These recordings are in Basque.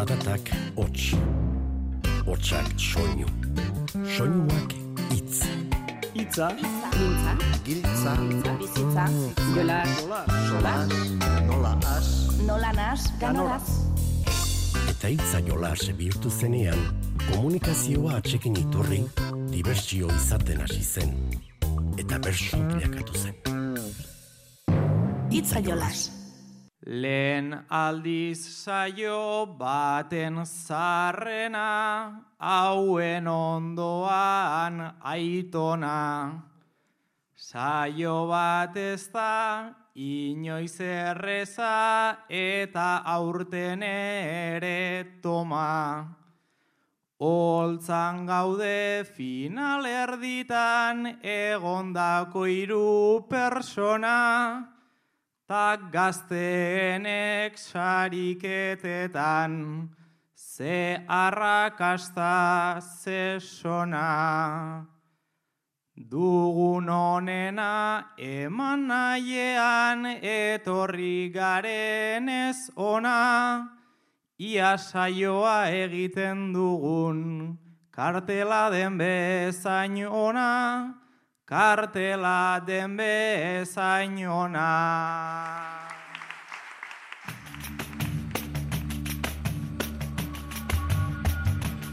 zaratak hots. Hotsak soinu. Soinuak itz. Itza, Mintza, Giltza, bizitza, jola, jola, nola as, nola nas, ganoraz. Eta itza jolas bihurtu zenean, komunikazioa atxekin iturri, dibertsio izaten hasi zen. Eta bersu bilakatu zen. Itza jolas. Lehen aldiz saio baten zarrena, hauen ondoan aitona. Saio bat ez da, inoiz erreza eta aurten ere toma. Holtzan gaude final erditan egondako hiru persona, ta gazteenek sariketetan, ze arrakasta ze sona. Dugun onena eman nahiean etorri garen ez ona, ia saioa egiten dugun, kartela den bezain ona, kartela den bezain ona.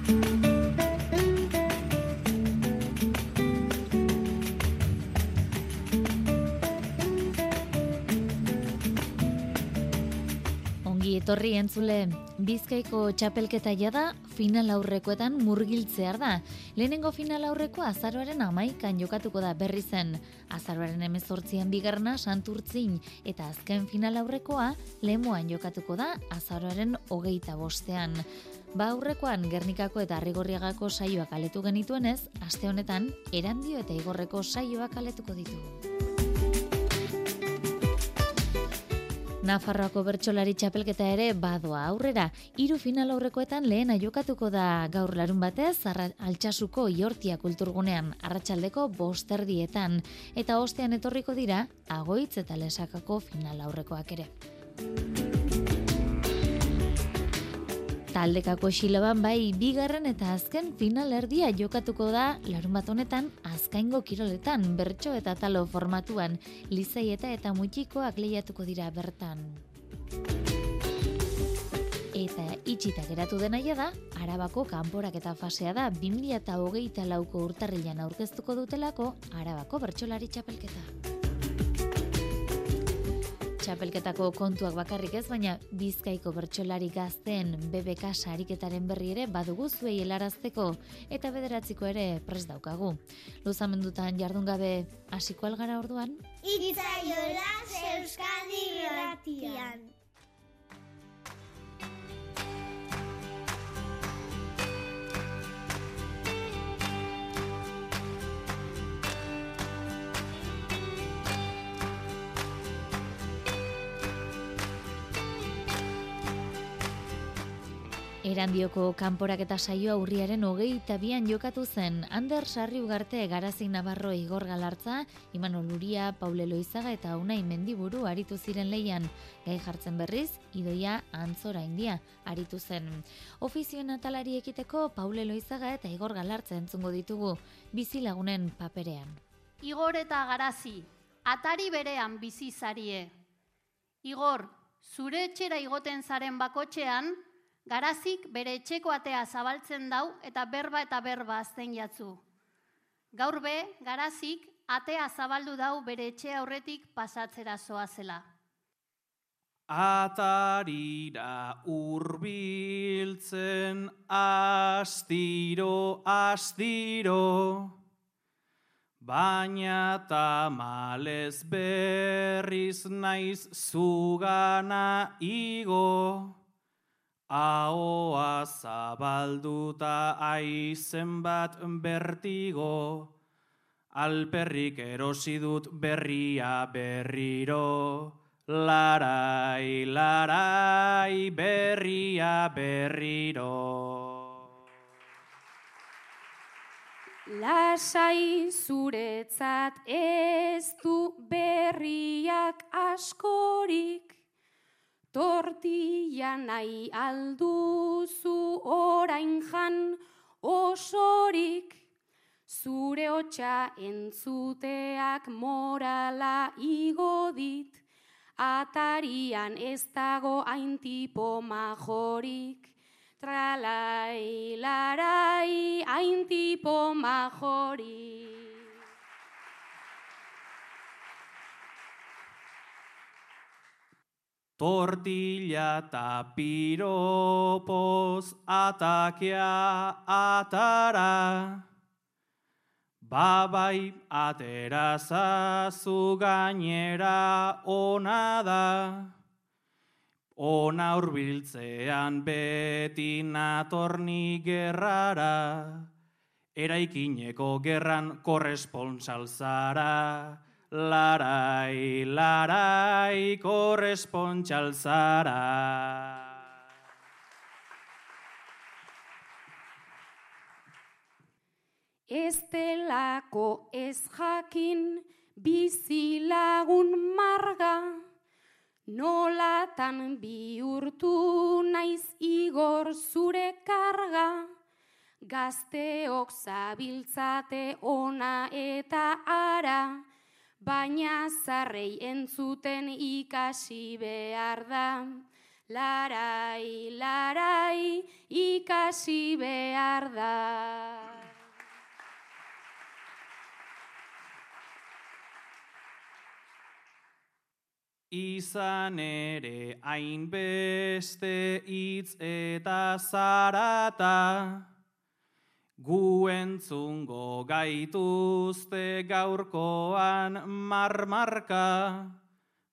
Ongi etorri entzule, Bizkaiko txapelketa jada final aurrekoetan murgiltzear da. Lehenengo final aurrekoa azaroaren amaikan jokatuko da berri zen. Azaroaren emezortzian bigarna santurtzin eta azken final aurrekoa lemoan jokatuko da azaroaren hogeita bostean. Ba aurrekoan Gernikako eta Arrigorriagako saioak aletu genituenez, aste honetan erandio eta igorreko saioak aletuko ditugu. Nafarroako bertsolari txapelketa ere badoa aurrera. Hiru final aurrekoetan lehena jokatuko da gaur larun batez, altxasuko iortia kulturgunean, arratsaldeko bosterdietan. Eta ostean etorriko dira, agoitz eta lesakako final aurrekoak ere. Taldekako xiloban bai bigarren eta azken final erdia jokatuko da larun bat honetan azkaingo kiroletan bertso eta talo formatuan lizeieta eta mutxikoak lehiatuko dira bertan. Eta itxita geratu dena da, Arabako kanporak eta fasea da 2008 lauko urtarrilan aurkeztuko dutelako Arabako bertsolari txapelketa. Txapelketako kontuak bakarrik ez, baina Bizkaiko bertsolari gazteen BBK sariketaren berri ere badugu zuei helarazteko eta bederatziko ere prest daukagu. Luzamendutan jardun gabe hasiko algara orduan? Itzaiola Euskadi Irratian. Erandioko kanporak eta saioa urriaren hogeita bian jokatu zen. Ander Sarri Ugarte, Garazi Navarro Igor Galartza, Imanol Luria, Paule Loizaga eta Unai Mendiburu aritu ziren leian. Gai jartzen berriz, Idoia Antzora India aritu zen. Ofizioen atalari ekiteko Paule Loizaga eta Igor Galartza entzungo ditugu, bizi lagunen paperean. Igor eta Garazi, atari berean bizi zarie. Igor, zure etxera igoten zaren bakotxean, Garazik bere etxeko atea zabaltzen dau eta berba eta berba azten jatzu. Gaur be, garazik atea zabaldu dau bere etxe aurretik pasatzera zoazela. Atarira urbiltzen astiro, astiro, baina tamalez berriz naiz zugana igo. Ahoa zabalduta aizen bat bertigo, alperrik erosi dut berria berriro, larai, larai, berria berriro. Lasai zuretzat ez du berriak askorik, Tortilla nahi alduzu orain jan osorik, zure hotxa entzuteak morala igo dit, atarian ez dago hain tipo majorik. Tralai, larai, hain tipo majorik. Tortilla eta piropoz atakea atara. Babai atera zazu gainera ona da. Ona urbiltzean beti natorni gerrara. Eraikineko gerran korresponsal zara larai, larai, korrespontxal zara. Ez delako ez jakin bizilagun marga, nolatan bihurtu naiz igor zure karga, gazteok zabiltzate ona eta ara, baina zarrei entzuten ikasi behar da. Larai, larai, ikasi behar da. Izan ere hainbeste hitz eta zarata, Gu entzungo gaituzte gaurkoan marmarka,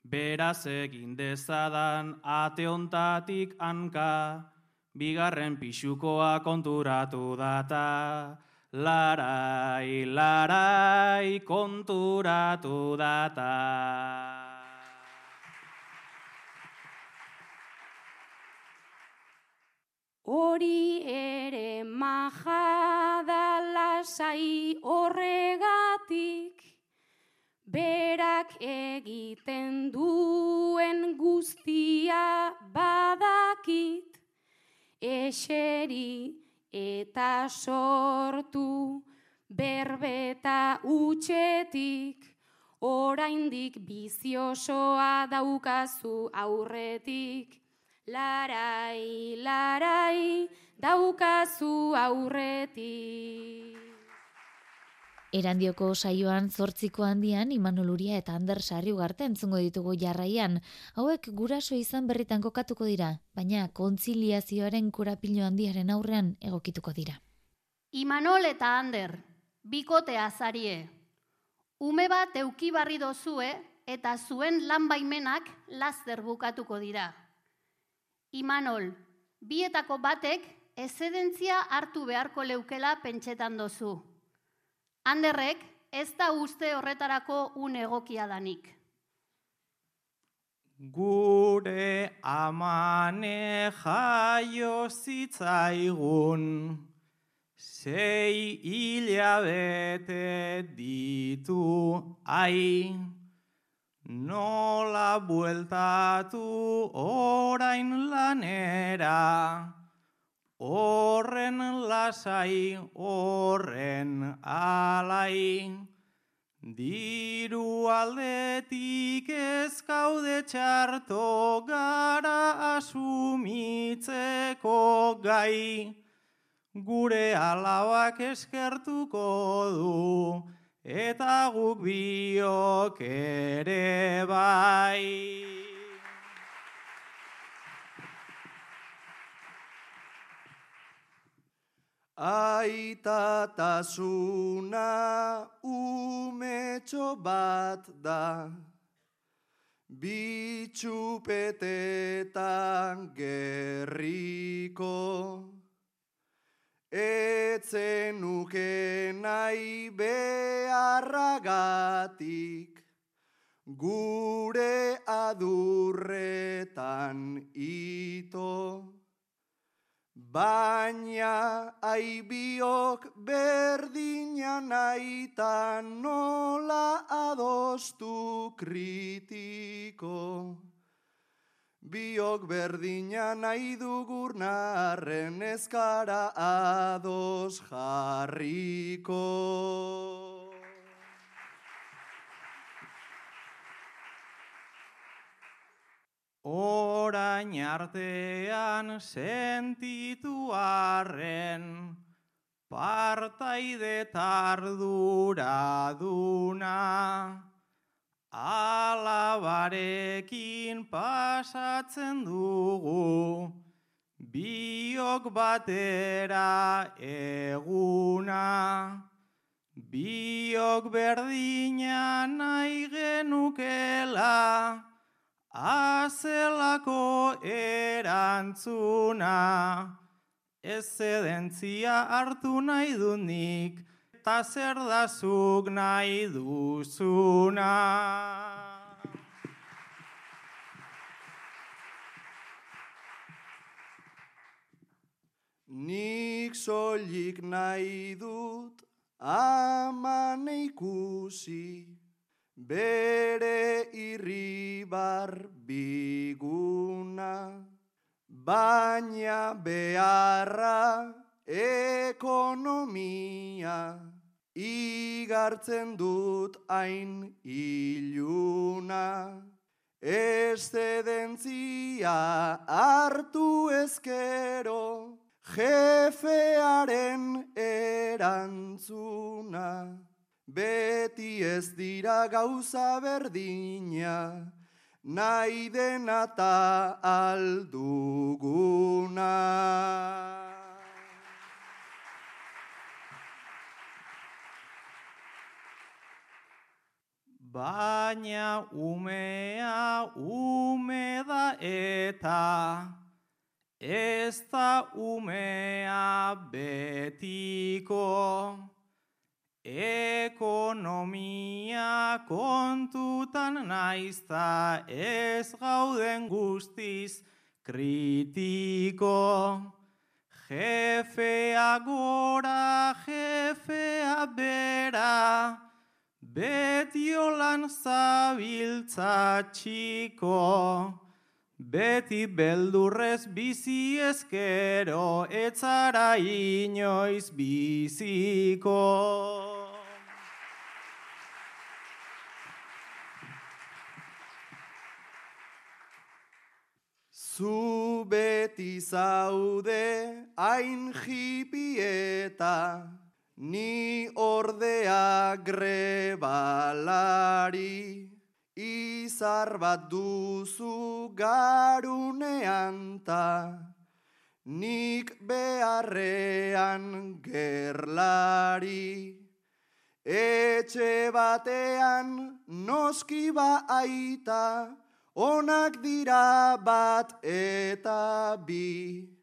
beraz egin dezadan ateontatik hanka, bigarren pixukoa konturatu data, larai, larai konturatu data. Hori ere majada lasai horregatik, berak egiten duen guztia badakit, eseri eta sortu berbeta utxetik, oraindik biziosoa daukazu aurretik, Larai, larai, daukazu aurreti. Erandioko saioan zortziko handian Imanoluria eta Ander Sarriu garte entzungo ditugu jarraian. Hauek guraso izan berritan kokatuko dira, baina kontziliazioaren kurapilo handiaren aurrean egokituko dira. Imanol eta Ander, bikote azarie. Ume bat eukibarri dozue eta zuen lan baimenak lazter bukatuko dira. Imanol, bietako batek ezedentzia hartu beharko leukela pentsetan dozu. Handerrek ez da uste horretarako un egokia danik. Gure amane jaio zitzaigun, sei hilabete ditu ai. Nola bueltatu orain lanera, horren lasai, horren alai. Diru aldetik ezkaude txarto gara asumitzeko gai, gure alabak eskertuko du, eta guk biok ere bai. Aitatasuna umetxo bat da, bitxupetetan gerriko, etzen nuke nahi beharragatik gure adurretan ito. Baina aibiok berdina nahitan nola adostu kritiko. Biok berdina nahi dugur narren ezkara ados jarriko. Orain artean sentitu arren, partaide tardura duna, alabarekin pasatzen dugu, biok batera eguna, biok berdina nahi genukela, azelako erantzuna, ez hartu nahi du nik, eta zer da zuk nahi duzuna. Nik soilik nahi dut aman ikusi, bere irribar biguna, baina beharra ekonomia, igartzen dut hain iluna. Eszedentzia hartu ezkero, jefearen erantzuna. Beti ez dira gauza berdina, nahi dena ta alduguna. Baina umea ume da eta ez da umea betiko. Ekonomia kontutan naizta ez gauden guztiz kritiko. Jefea gora, jefea bera, beti olan zabiltza txiko. Beti beldurrez bizi ezkero, etzara inoiz biziko. Zu beti zaude hain jipieta, ni ordea grebalari, izar bat duzu garunean ta, nik beharrean gerlari. Etxe batean noski ba aita, onak dira bat eta bi.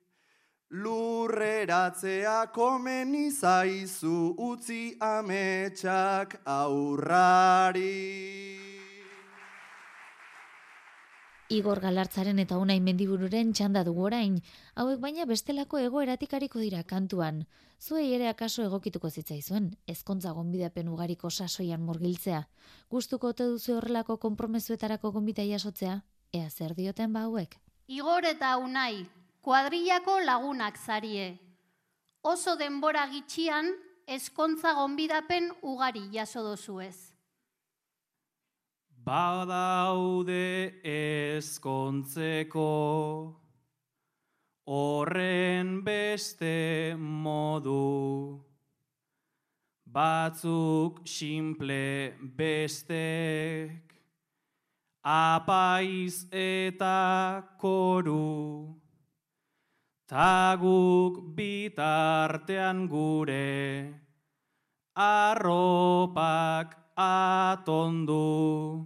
Lurreratzea komeni zaizu utzi ametsak aurrari. Igor Galartzaren eta Unai Mendibururen txanda dugu orain, hauek baina bestelako egoeratik hariko dira kantuan. Zuei ere akaso egokituko zitzaizuen, ezkontza gonbidapen ugariko sasoian murgiltzea. Gustuko ote duzu horrelako konpromezuetarako gonbita jasotzea? Ea zer dioten ba hauek? Igor eta Unai, kuadrillako lagunak zarie. Oso denbora gitxian, ezkontza gonbidapen ugari jaso dozuez. Badaude ezkontzeko horren beste modu batzuk simple bestek apaiz eta koru taguk bitartean gure arropak atondu.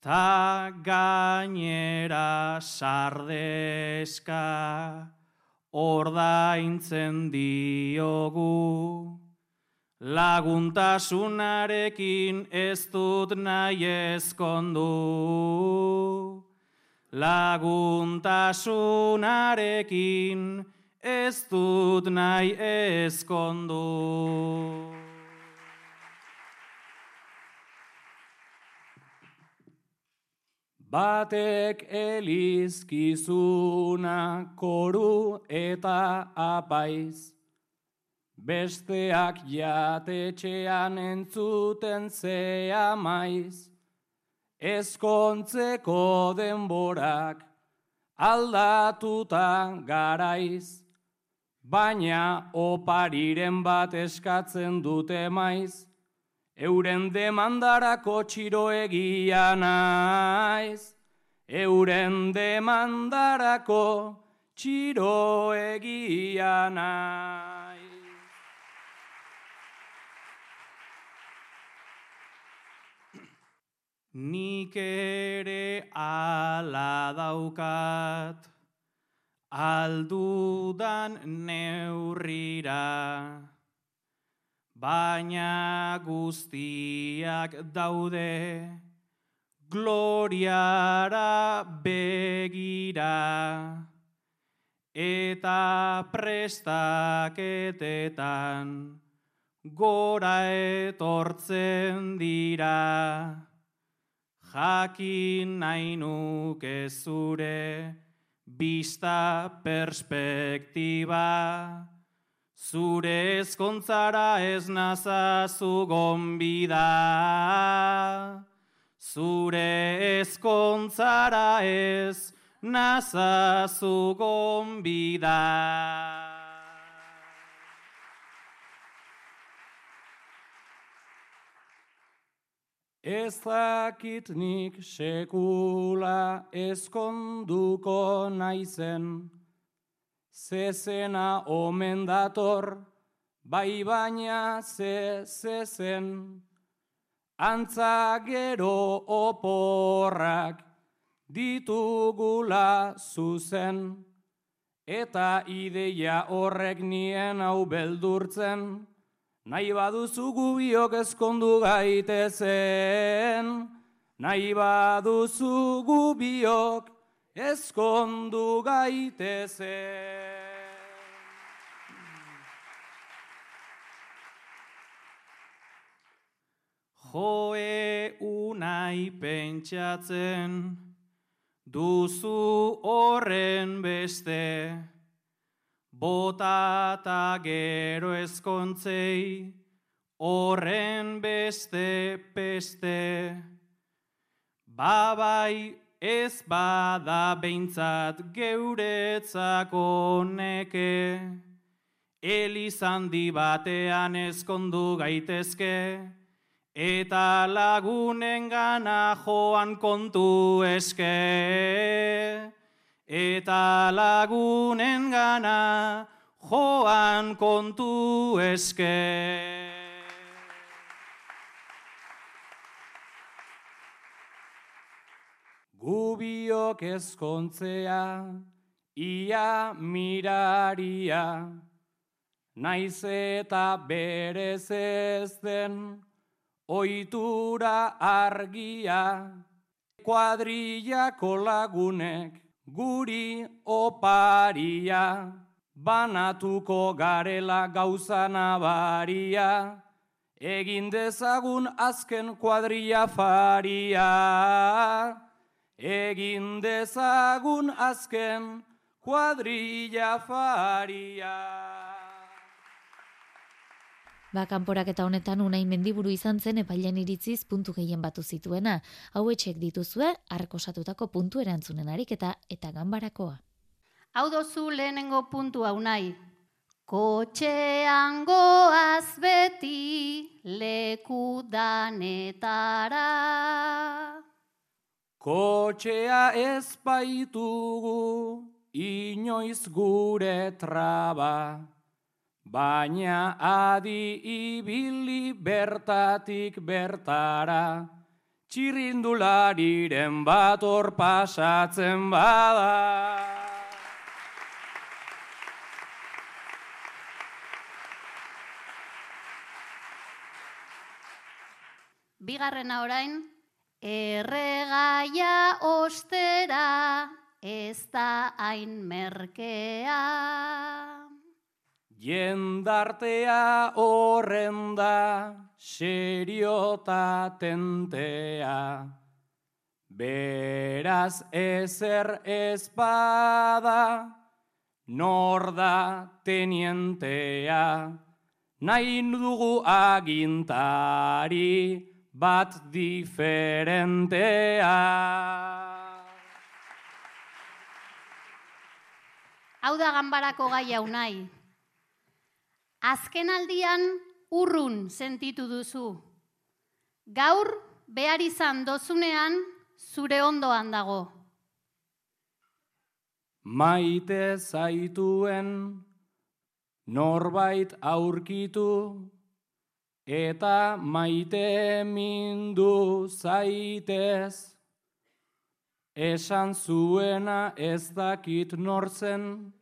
Ta gainera sardeska ordaintzen diogu. Laguntasunarekin ez dut nahi ezkondu laguntasunarekin ez dut nahi ezkondu. Batek elizkizuna koru eta apaiz, besteak jatetxean entzuten zea maiz, ezkontzeko denborak aldatuta garaiz, baina opariren bat eskatzen dute maiz, euren demandarako txiro egia naiz, euren demandarako txiro egia naiz. Nik ere ala daukat, aldudan neurrira, baina guztiak daude gloriara begira. Eta prestaketetan gora etortzen dira jakin nahi nuke zure bista perspektiba Zure ezkontzara ez nazazu gonbida. Zure ezkontzara ez nazazu gonbida. Ez dakit nik sekula ezkonduko naizen, zezena omen dator, bai baina ze zezen, antza gero oporrak ditugula zuzen, eta ideia horrek nien hau beldurtzen, nahi baduzu gubiok ezkondu gaitezen, nahi baduzu gubiok ezkondu gaiteze. Joe unai pentsatzen, duzu horren beste, bota gero ezkontzei, horren beste peste, babai ez bada behintzat geuretzako neke, elizandi batean ezkondu gaitezke, eta lagunen gana joan kontu eske. Eta lagunen gana joan kontu eske. Gubiok ezkontzea, ia miraria, naiz eta berez ez den, oitura argia, kuadrillako lagunek guri oparia, banatuko garela gauza nabaria, egin dezagun azken kuadrilla faria, egin dezagun azken kuadrilla faria. Ba, kanporak eta honetan unai mendiburu izan zen epailen iritziz puntu gehien batu zituena. Hau etxek dituzue, arkosatutako puntu erantzunen ariketa eta ganbarakoa. Hau dozu lehenengo puntu hau nahi. Kotxean goaz beti leku danetara. Kotxea ez baitugu inoiz gure traba. Baina adi ibili bertatik bertara, txirrindulariren bat hor pasatzen bada. Bigarrena orain, erregaia ostera ez da hain merkea. Jendartea horrenda, seriota tentea, Beraz ezer ezpada, nor da tenientea, nahi dugu agintari bat diferentea. Hau da ganbarako gai hau nahi. Azken aldian urrun sentitu duzu. Gaur behar izan dozunean zure ondoan dago. Maite zaituen norbait aurkitu eta maite mindu zaitez. Esan zuena ez dakit nortzen,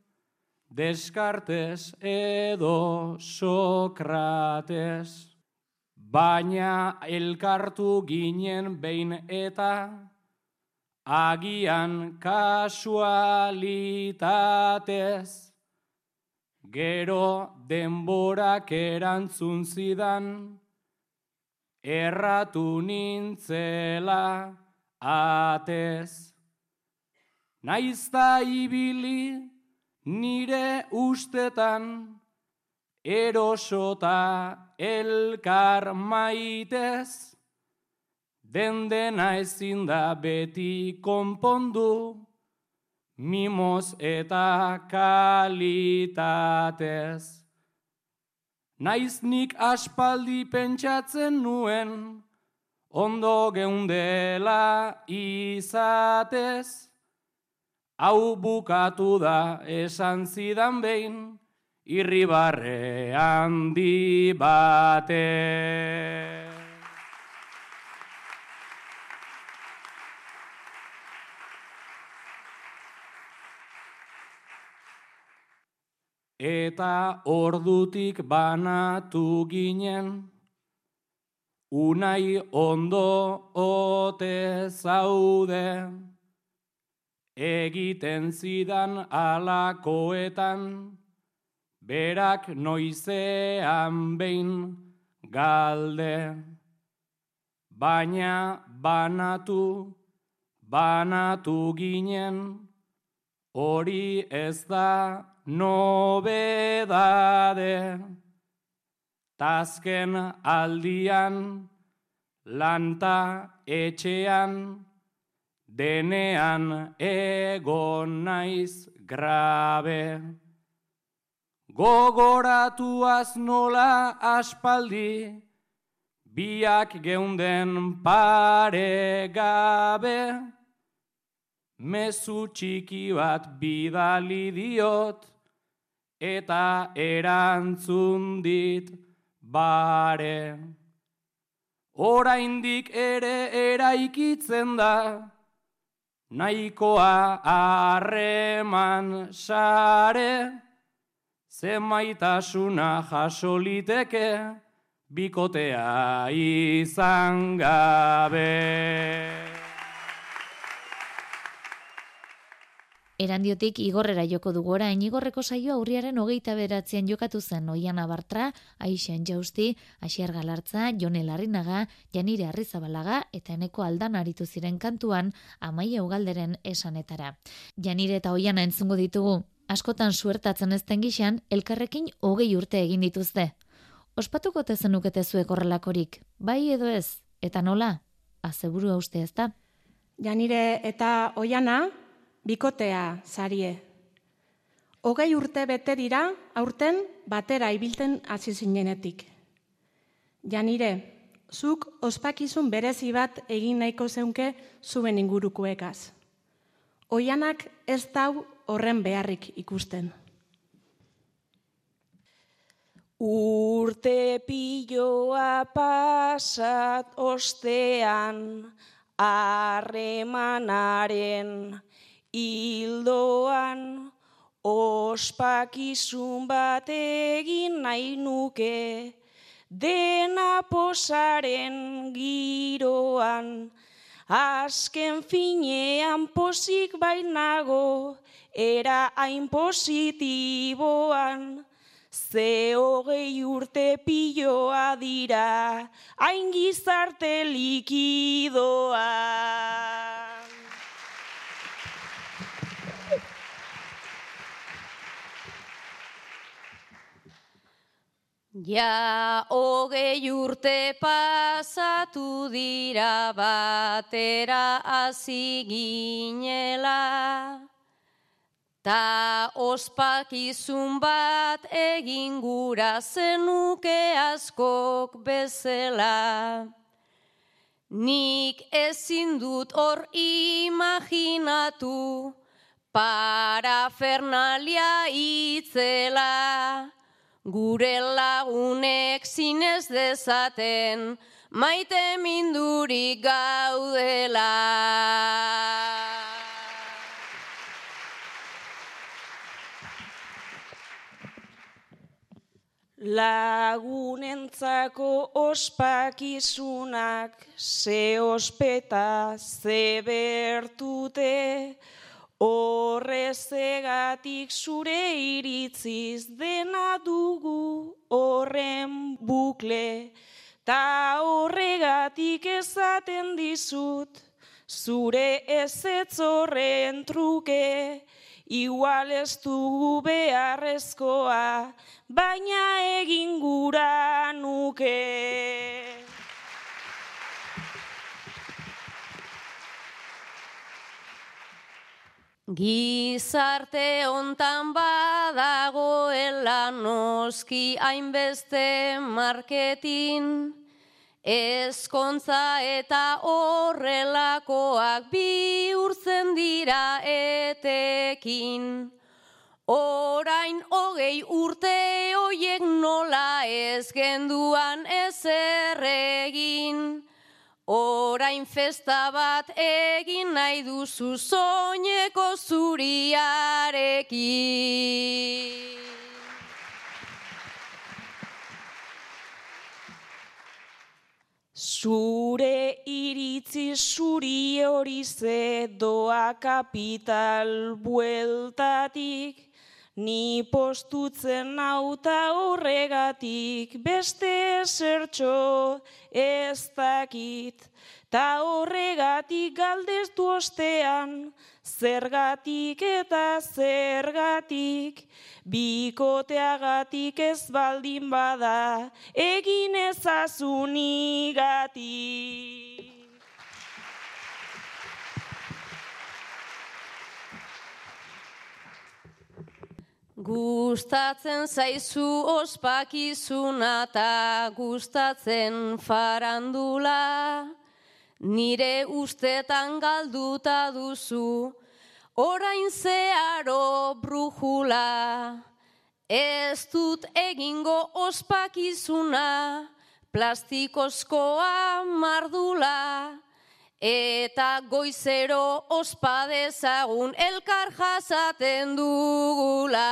Deskartes edo Sokrates. Baina elkartu ginen behin eta agian kasualitatez. Gero denborak erantzun zidan, erratu nintzela atez. Naizta ibili nire ustetan, erosota elkar maitez, den dena ezin da beti konpondu, mimoz eta kalitatez. Naiz nik aspaldi pentsatzen nuen, ondo geundela izatez, hau bukatu da esan zidan behin, irribarre handi bate. Eta ordutik banatu ginen, unai ondo ote zaude, egiten zidan alakoetan, berak noizean behin galde. Baina banatu, banatu ginen, hori ez da nobedade. Tazken aldian, lanta etxean, denean egon naiz grabe. Gogoratuaz nola aspaldi, biak geunden pare gabe, mezu txiki bat bidali diot, eta erantzun dit bare. Oraindik ere eraikitzen da, nahikoa harreman sare, zemaitasuna jaso liteke, bikotea izan gabe. Erandiotik igorrera joko dugu orain igorreko saioa urriaren hogeita beratzean jokatu zen Oian Abartra, Aixen Jausti, Asier Galartza, Jone Larrinaga, Janire Arrizabalaga eta eneko aldan aritu ziren kantuan Amaia Ugalderen esanetara. Janire eta Oiana entzungo ditugu, askotan suertatzen ezten gixan, elkarrekin hogei urte egin dituzte. Ospatuko tezenukete zuek horrelakorik, bai edo ez, eta nola? Azeburu uste ez da? Janire eta Oiana, bikotea zarie. Hogei urte bete dira, aurten batera ibilten hasi zinenetik. Janire, zuk ospakizun berezi bat egin nahiko zeunke zuen ingurukoekaz. Oianak ez dau horren beharrik ikusten. Urte piloa pasat ostean, harremanaren hildoan, ospakizun bat egin nahi nuke, dena posaren giroan, azken finean posik bainago, era hain positiboan, ze hogei urte piloa dira, hain gizarte likidoa. Ja hogei urte pasatu dira batera hasi ginela, ta ospakizun bat egin gura zenuke askok bezela. Nik ezin dut hor imaginatu, parafernalia itzela, gure lagunek zinez dezaten, maite mindurik gaudela. Lagunentzako ospakizunak ze ospeta ze bertute, horrezegatik zure iritziz dena dugu horren bukle, ta horregatik ezaten dizut zure ezetzorren truke, igual ez dugu beharrezkoa, baina egin gura nuke. Gizarte hontan badagoela noski hainbeste marketin, ezkontza eta horrelakoak bihurtzen dira etekin. Orain hogei urte hoiek nola ez genduan ezer egin. Orain festa bat egin nahi duzu soineko zuriarekin. Zure iritzi zuri hori ze doa kapital bueltatik, ni postutzen nauta horregatik beste zertxo ez dakit. Ta horregatik galdeztu ostean, zergatik eta zergatik, bikoteagatik ez baldin bada, egin ezazunigatik. Gustatzen zaizu ospakizuna eta gustatzen farandula, nire ustetan galduta duzu, orain zeharo brujula. Ez dut egingo ospakizuna, plastikozkoa mardula, Eta goizero ospadezagun elkar jasaten dugula.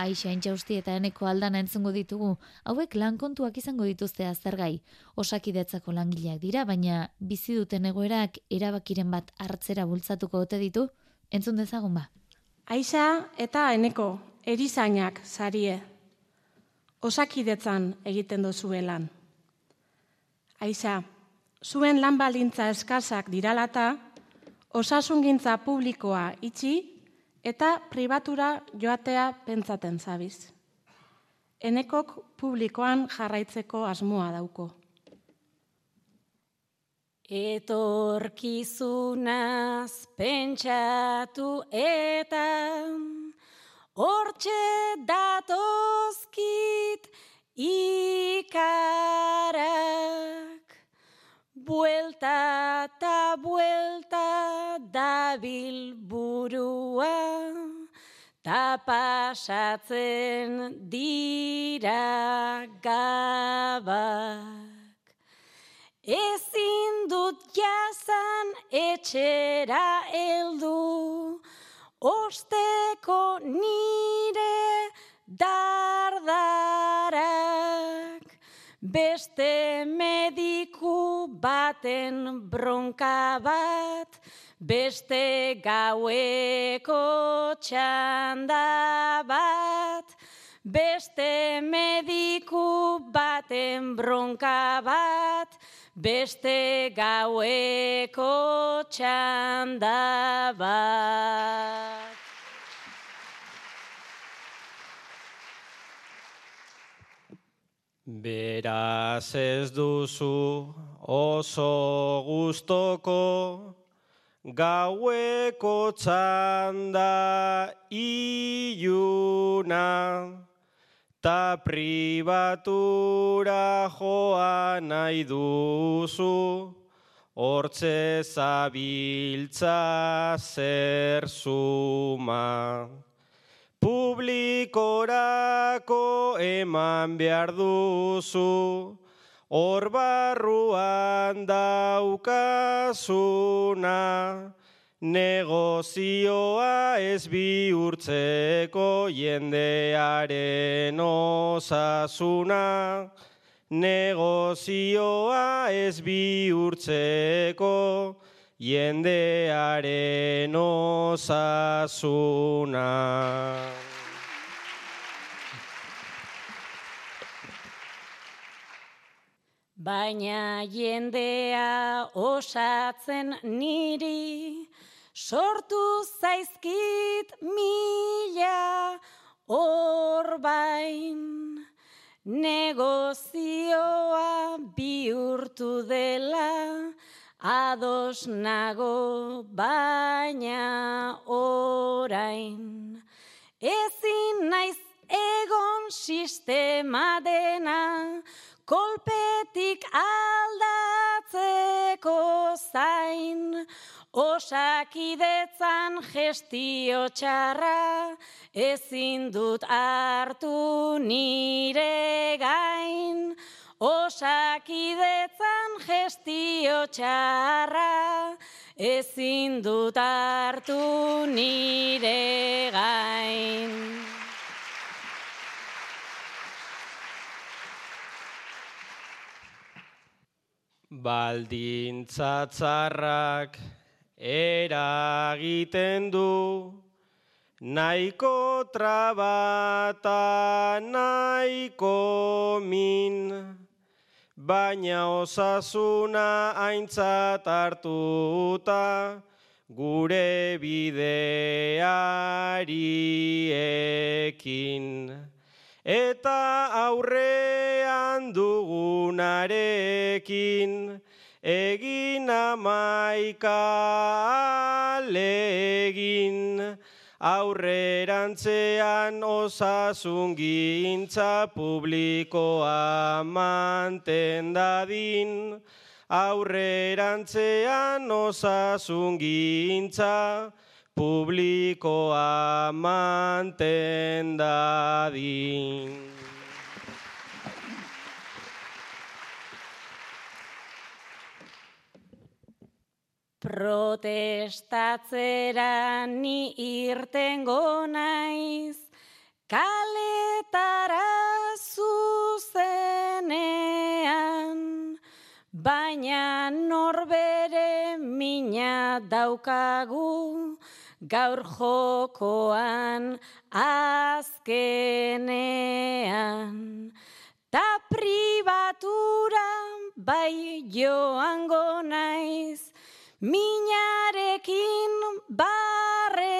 Aixa intxausti eta eneko aldana entzungo ditugu, hauek lan kontuak izango dituzte aztergai. Osakidetzako langileak dira, baina bizi duten egoerak erabakiren bat hartzera bultzatuko ote ditu, entzun dezagun ba. Aixa eta eneko, erizainak zarie, osakidetzan egiten dozue lan. Aiza, zuen lan baldintza eskazak diralata, osasungintza publikoa itxi eta pribatura joatea pentsaten zabiz. Enekok publikoan jarraitzeko asmoa dauko. Etorkizunaz pentsatu eta Hortxe datozkit ikarak, buelta eta buelta dabil burua, ta pasatzen dira gabak. Ezin dut jazan etxera eldu, osteko nire dardarak beste mediku bat baten bronka bat, beste gaueko txanda bat, beste mediku baten bronka bat, beste gaueko txanda bat. Beraz ez duzu oso gustoko gaueko txanda iluna ta pribatura joa nahi duzu hortze zabiltza zer suma publikorako eman behar duzu, hor barruan daukazuna, negozioa ez bihurtzeko jendearen osasuna, negozioa ez bihurtzeko jendearen osasuna. Baina jendea osatzen niri, sortu zaizkit mila orbain. Negozioa bihurtu dela, ados nago baina orain. Ezin naiz egon sistema dena, kolpetik aldatzeko zain. Osakidetzan gestio txarra, ezin dut hartu nire gain. Osakidetzan gestio txarra, ezin dut hartu nire gain. Baldintzatzarrak eragiten du, nahiko trabata nahiko min, baina osasuna aintzat hartuta, gure bideariekin. Eta aurrean dugunarekin, egin amaika alegin, aurrerantzean osasun gintza publikoa manten dadin, aurrerantzean osasun gintza publikoa manten dadin. Protestatzera ni irtengo naiz, kaletara zuzenean, baina norbere mina daukagu, gaur jokoan azkenean. Ta pribatura bai joango naiz, minarekin barrenean,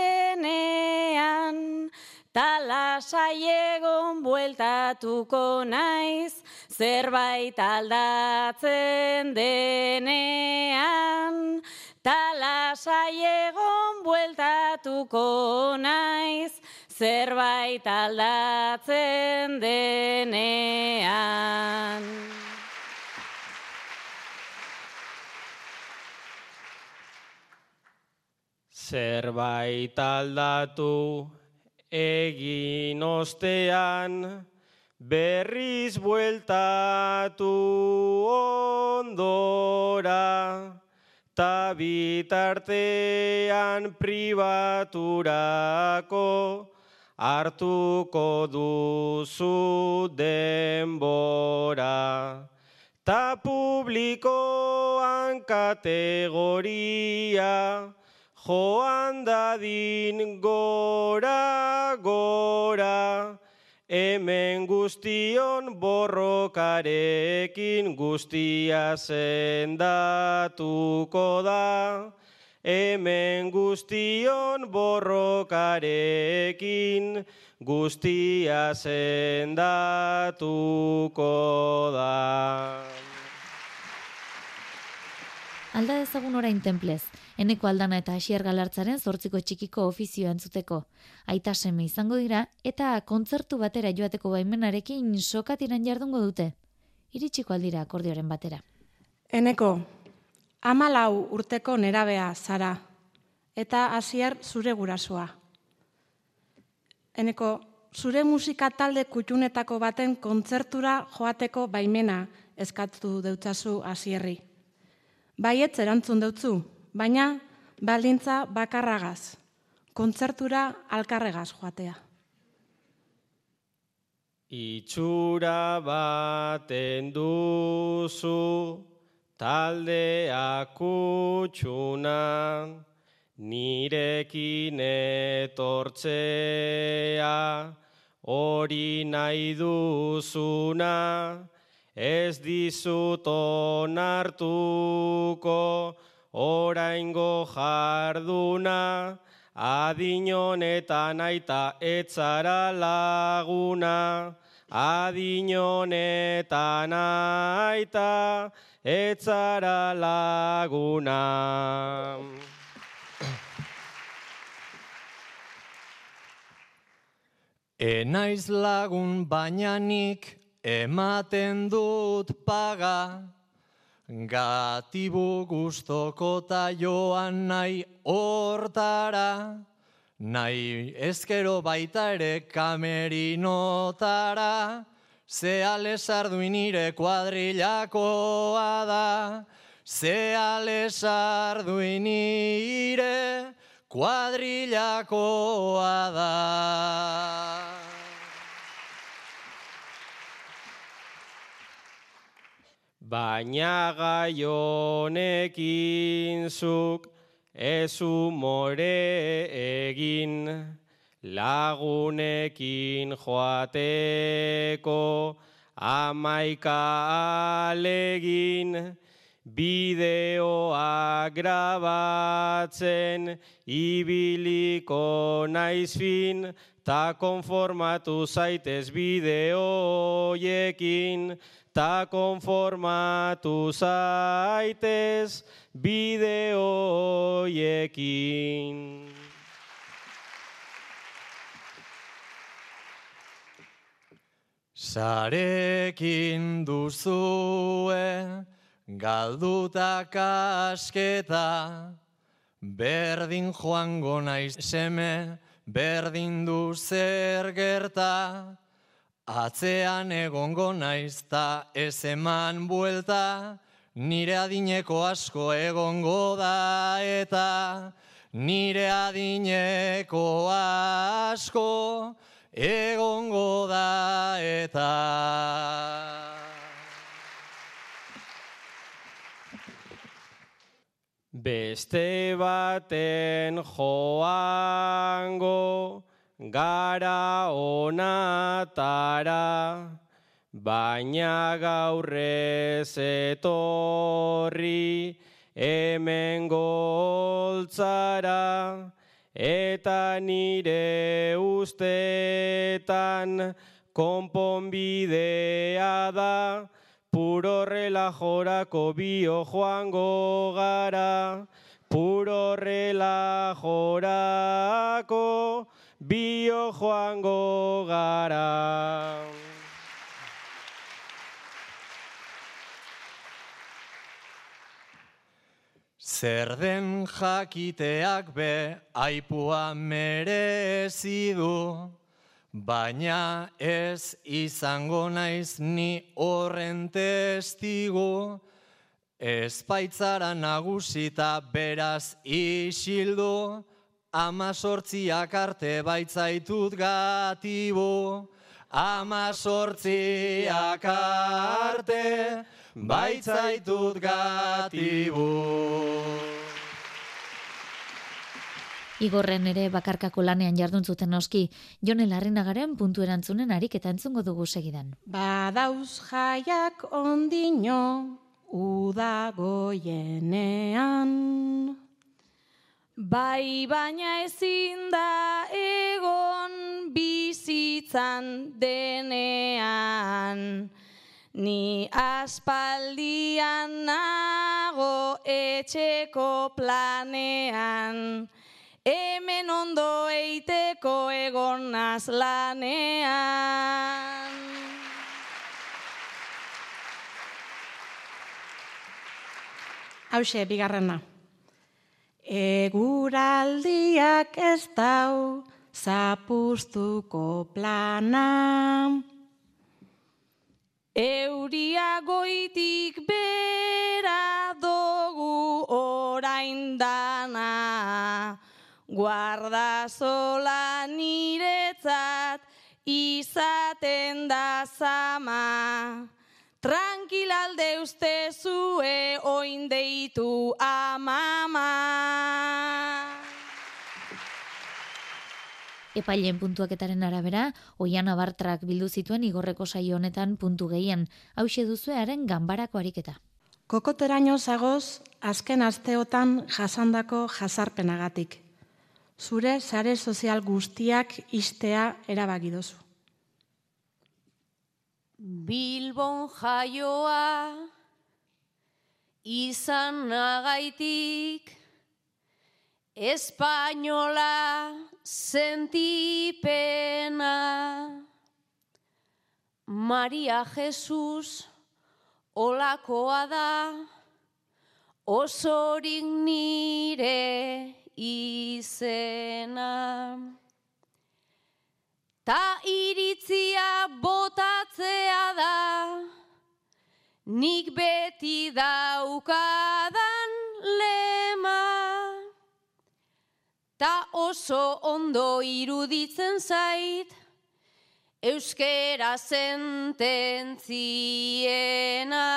talasai egon bueltatuko naiz, zerbait aldatzen denean. Talasai egon bueltatuko naiz, zerbait aldatzen denean. Zerbait aldatu egin ostean, berriz bueltatu ondora, ta bitartean pribaturako hartuko duzu denbora. ta publikoan kategoria, joan dadin gora, gora, hemen guztion borrokarekin guztia zendatuko da, hemen guztion borrokarekin guztia zendatuko da. Alda dezagun orain templez, eneko aldana eta hasier galartzaren zortziko txikiko ofizioa entzuteko. Aita seme izango dira eta kontzertu batera joateko baimenarekin sokatiran jardungo dute. Iritsiko aldira akordioaren batera. Eneko, amalau urteko nerabea zara, eta hasier zure gurasoa. Eneko, zure musika talde kutxunetako baten kontzertura joateko baimena eskatu deutzazu hasierri. Baietz erantzun deutzu, baina baldintza bakarragaz, kontzertura alkarregaz joatea. Itxura baten duzu taldea kutxuna, nirekin etortzea, hori nahi duzuna, ez dizut onartuko, oraingo jarduna, adinonetan aita etzara laguna, adinonetan aita etzara laguna. Enaiz lagun bainanik ematen dut paga, gatibu guztoko ta joan nahi hortara, nahi ezkero baita ere kamerinotara, ze alesarduin nire kuadrilakoa da, ze alesarduin nire kuadrilakoa da. Baina gai honekin zuk ez umore egin, lagunekin joateko amaika alegin, bideoa grabatzen ibiliko naiz fin, ta konformatu zaitez bideoiekin, ta konformatu zaitez bideoiekin. Sarekin duzue galduta kasketa, berdin joango naiz seme, berdin du zer gerta, atzean egongo naiz ta ez eman buelta, nire adineko asko egongo da eta, nire adineko asko egongo da eta. Beste baten joango gara onatara, baina gaurrez etorri. Hemen goltzara, eta nire ustetan konponbidea da, puro relajorako bio joango gara, puro relajorako bio joango gara. Zer den jakiteak be aipua merezi du, baina ez izango naiz ni horren testigu, ez baitzara nagusita beraz isildu, ama sortziak arte baitzaitut gatibu, ama sortziak arte baitzaitut gatibu. Igorren ere bakarkako lanean jardun zuten noski, Jone Larrinagaren puntu erantzunen harik eta entzungo dugu segidan. Badauz jaiak ondino uda goienean. Bai baina ezin da egon bizitzan denean. Ni aspaldian nago etxeko planean. Hemen ondo eiteko egon lanean. Hauxe, bigarrena. Eguraldiak ez dau zapuztuko plana. Euria goitik bera dugu orain dana. Guarda sola niretzat izaten da zama. Tranquilalde uste zue oin deitu amama. Epailen puntuaketaren arabera, Oiana Bartrak bildu zituen igorreko saio honetan puntu gehien, hause duzuearen ganbarako ariketa. Kokoteraino zagoz, azken asteotan jasandako jasarpenagatik. Zure sare sozial guztiak istea erabaki dozu. Bilbon jaioa izan nagaitik Espainola sentipena Maria Jesus olakoa da osorik nire izena. Ta iritzia botatzea da, nik beti daukadan lema. Ta oso ondo iruditzen zait, euskera sententziena.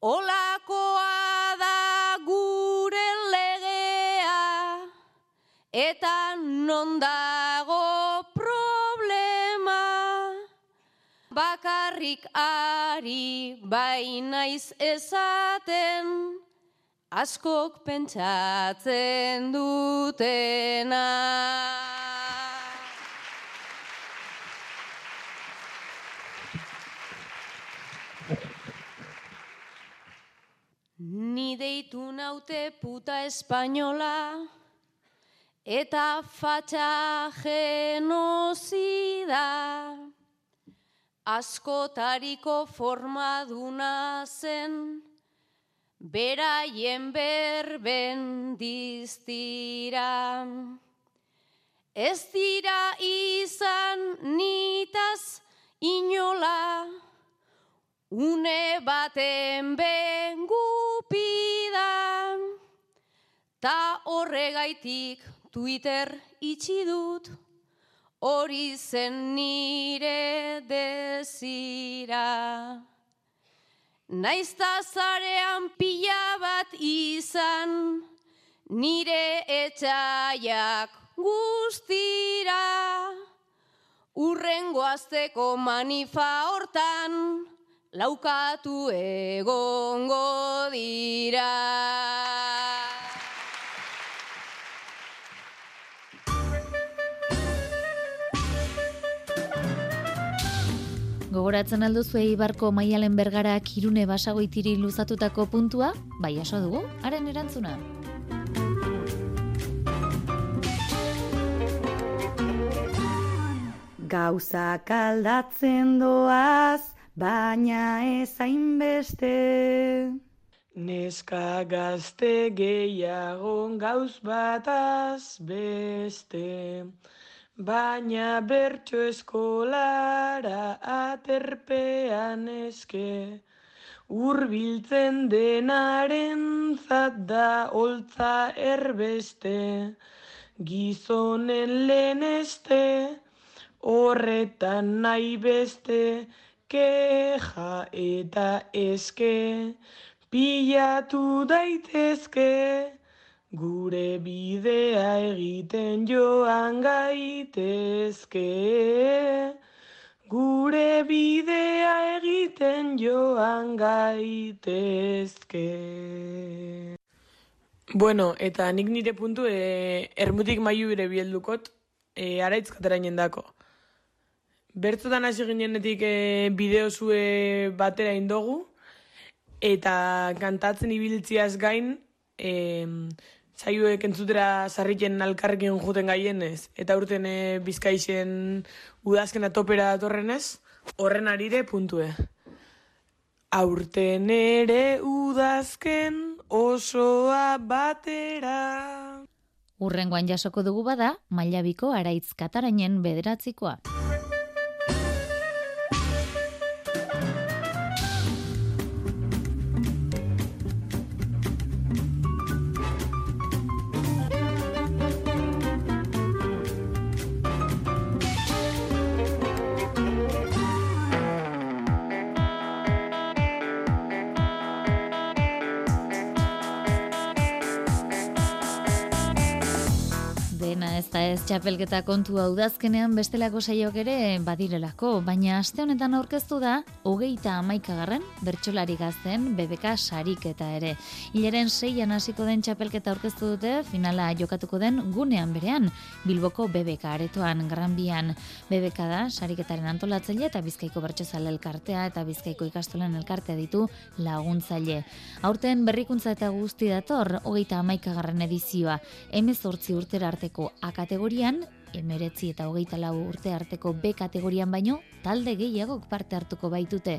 Olakoa da gure legea, eta non dago Bakarrik ari bainaiz ezaten, askok pentsatzen dutena. Ni deitu naute puta espainola eta fatxa genozida askotariko formaduna zen beraien berben diztira. Ez dira izan nitaz inola, une baten bengupida, ta horregaitik Twitter itxi dut, hori zen nire desira. Naizta zarean pila bat izan, nire etxaiak guztira. Urrengo azteko manifa hortan, laukatu egongo dira. Gogoratzen alduzu Eibarko Maialen Bergara Kirune Basagoitiri luzatutako puntua? Bai, aso dugu, haren erantzuna. Gauzak aldatzen doaz, baina ez hainbeste. Neska gazte gehiago gauz bataz beste. Baina bertso eskolara aterpean eske, urbiltzen denaren da holtza erbeste, gizonen leheneste, horretan nahi beste, keja eta eske, pilatu daitezke, gure bidea egiten joan gaitezke. Gure bidea egiten joan gaitezke. Bueno, eta nik nire puntu e, ermutik maiu bire bieldukot e, araitz katerainen dako. Bertzotan hasi ginenetik e, bideo zue batera indogu, eta kantatzen ibiltziaz gain, e, saioek entzutera sarriken alkarrekin juten gaienez, eta urten e, bizkaixen udazken atopera datorrenez, horren arire puntue. Aurten ere udazken osoa batera. Urrengoan jasoko dugu bada, mailabiko araitz katarainen bederatzikoa. Ez da ez txapelketa kontu hau dazkenean bestelako saiok ere badirelako, baina aste honetan aurkeztu da hogeita amaikagarren bertsolari gazten BBK sariketa ere. Hilaren seian hasiko den txapelketa aurkeztu dute finala jokatuko den gunean berean, Bilboko BBK aretoan Granbian. BBK da sariketaren antolatzaile eta Bizkaiko bertsozale elkartea eta Bizkaiko ikastolen elkartea ditu laguntzaile. Aurten berrikuntza eta guzti dator hogeita amaikagarren edizioa, emezortzi urtera arteko A kategorian, emeretzi eta hogeita lau urte arteko B kategorian baino, talde gehiagok parte hartuko baitute.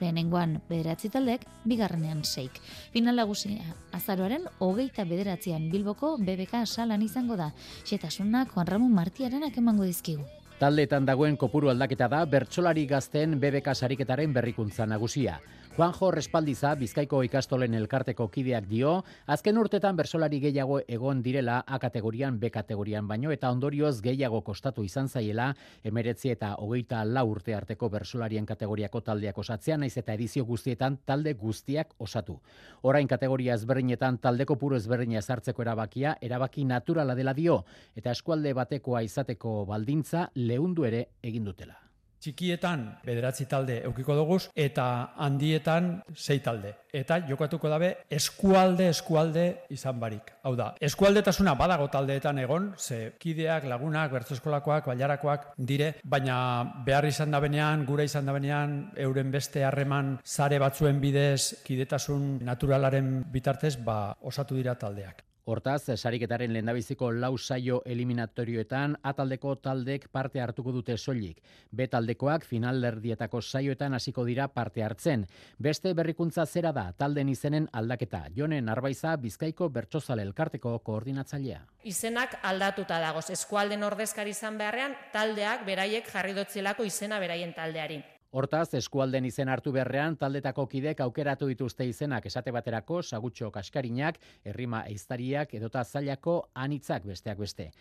Lehenengoan bederatzi taldek, bigarrenean seik. Final lagusia, azaroaren hogeita bederatzean Bilboko BBK salan izango da. Xetasunak Juan Ramon Martiarenak emango dizkigu. Taldeetan dagoen kopuru aldaketa da bertsolari gazten BBK sariketaren berrikuntza nagusia. Juanjo Respaldiza, Bizkaiko ikastolen elkarteko kideak dio, azken urtetan bersolari gehiago egon direla A kategorian, B kategorian baino, eta ondorioz gehiago kostatu izan zaiela, emeretzi eta hogeita lau urte arteko bersolarien kategoriako taldeak osatzean, naiz eta edizio guztietan talde guztiak osatu. Orain kategoria ezberdinetan taldeko puro ezberdina ezartzeko erabakia, erabaki naturala dela dio, eta eskualde batekoa izateko baldintza lehundu ere egin dutela. Txikietan bederatzi talde eukiko duguz eta handietan sei talde. Eta jokatuko dabe eskualde eskualde izan barik. Hau da, eskualdetasuna badago taldeetan egon, ze kideak, lagunak, bertzeskolakoak, bailarakoak dire, baina behar izan da benean, gura izan da benean, euren beste harreman zare batzuen bidez, kidetasun naturalaren bitartez, ba, osatu dira taldeak. Hortaz, sariketaren lehendabiziko lau saio eliminatorioetan ataldeko taldek parte hartuko dute soilik. B taldekoak final lerdietako saioetan hasiko dira parte hartzen. Beste berrikuntza zera da talden izenen aldaketa. Jonen Arbaiza Bizkaiko Bertsozale elkarteko koordinatzailea. Izenak aldatuta dagoz. Eskualden ordezkari izan beharrean taldeak beraiek jarri dotzelako izena beraien taldeari. Hortaz, eskualden izen hartu beharrean, taldetako kidek aukeratu dituzte izenak esate baterako, sagutxo kaskarinak, herrima eiztariak, edota zailako anitzak besteak beste.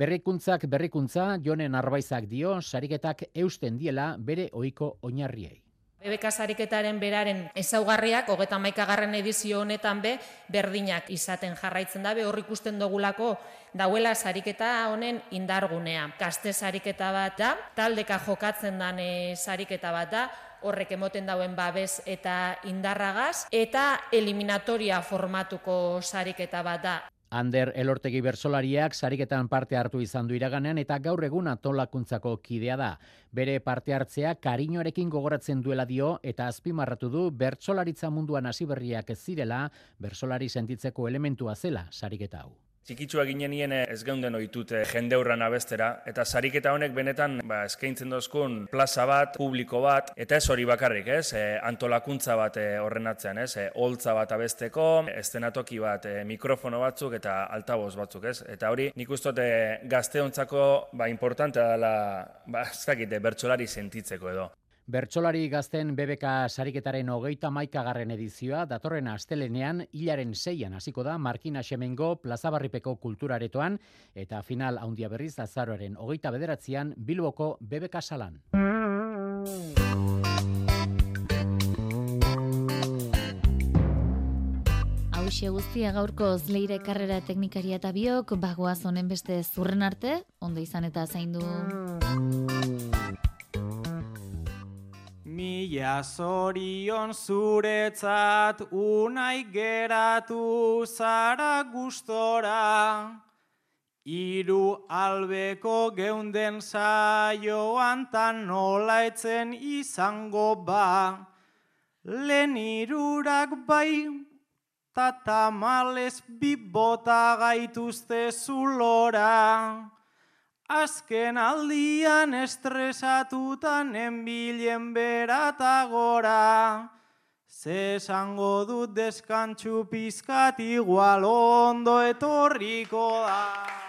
Berrikuntzak berrikuntza, jonen arbaizak dio, sariketak eusten diela bere ohiko oinarriei. BBK sariketaren beraren ezaugarriak, hogeta maikagarren edizio honetan be, berdinak izaten jarraitzen dabe, hor ikusten dugulako dauela sariketa honen indargunea. Kaste sariketa bat da, taldeka jokatzen dan e, sariketa bat da, horrek emoten dauen babes eta indarragaz, eta eliminatoria formatuko sariketa bat da. Ander elortegi bersolariak sariketan parte hartu izan du iraganean eta gaur egun atolakuntzako kidea da. Bere parte hartzea kariñoarekin gogoratzen duela dio eta azpimarratu du bertsolaritza munduan hasi berriak ez zirela bersolari sentitzeko elementua zela sariketa hau. Txikitsua ginen nien eh, ez geunden oitute jende hurran abestera, eta sariketa honek benetan ba, eskaintzen dozkun plaza bat, publiko bat, eta ez hori bakarrik, ez? E, antolakuntza bat e, horren atzean, ez? E, holtza bat abesteko, estenatoki bat, e, mikrofono batzuk eta altaboz batzuk, ez? Eta hori nik uste gazteontzako ba, importantea dela, ba, ez dakite, bertsolari sentitzeko edo. Bertsolari gazten BBK sariketaren hogeita maikagarren edizioa datorren astelenean hilaren seian hasiko da Markina Xemengo plazabarripeko kulturaretoan eta final haundia berriz azaroaren hogeita bederatzean Bilboko BBK salan. Hauxe guztia gaurko leire karrera teknikaria eta biok bagoaz honen beste zurren arte, ondo izan eta zaindu. Mila zorion zuretzat unai geratu zara gustora. Iru albeko geunden saioan tan nola etzen izango ba. Lehen irurak bai, tatamales bibota gaituzte zulora. Azken aldian estresatutan enbilen berata gora. Zesango dut deskantxu pizkat igual ondo etorriko da.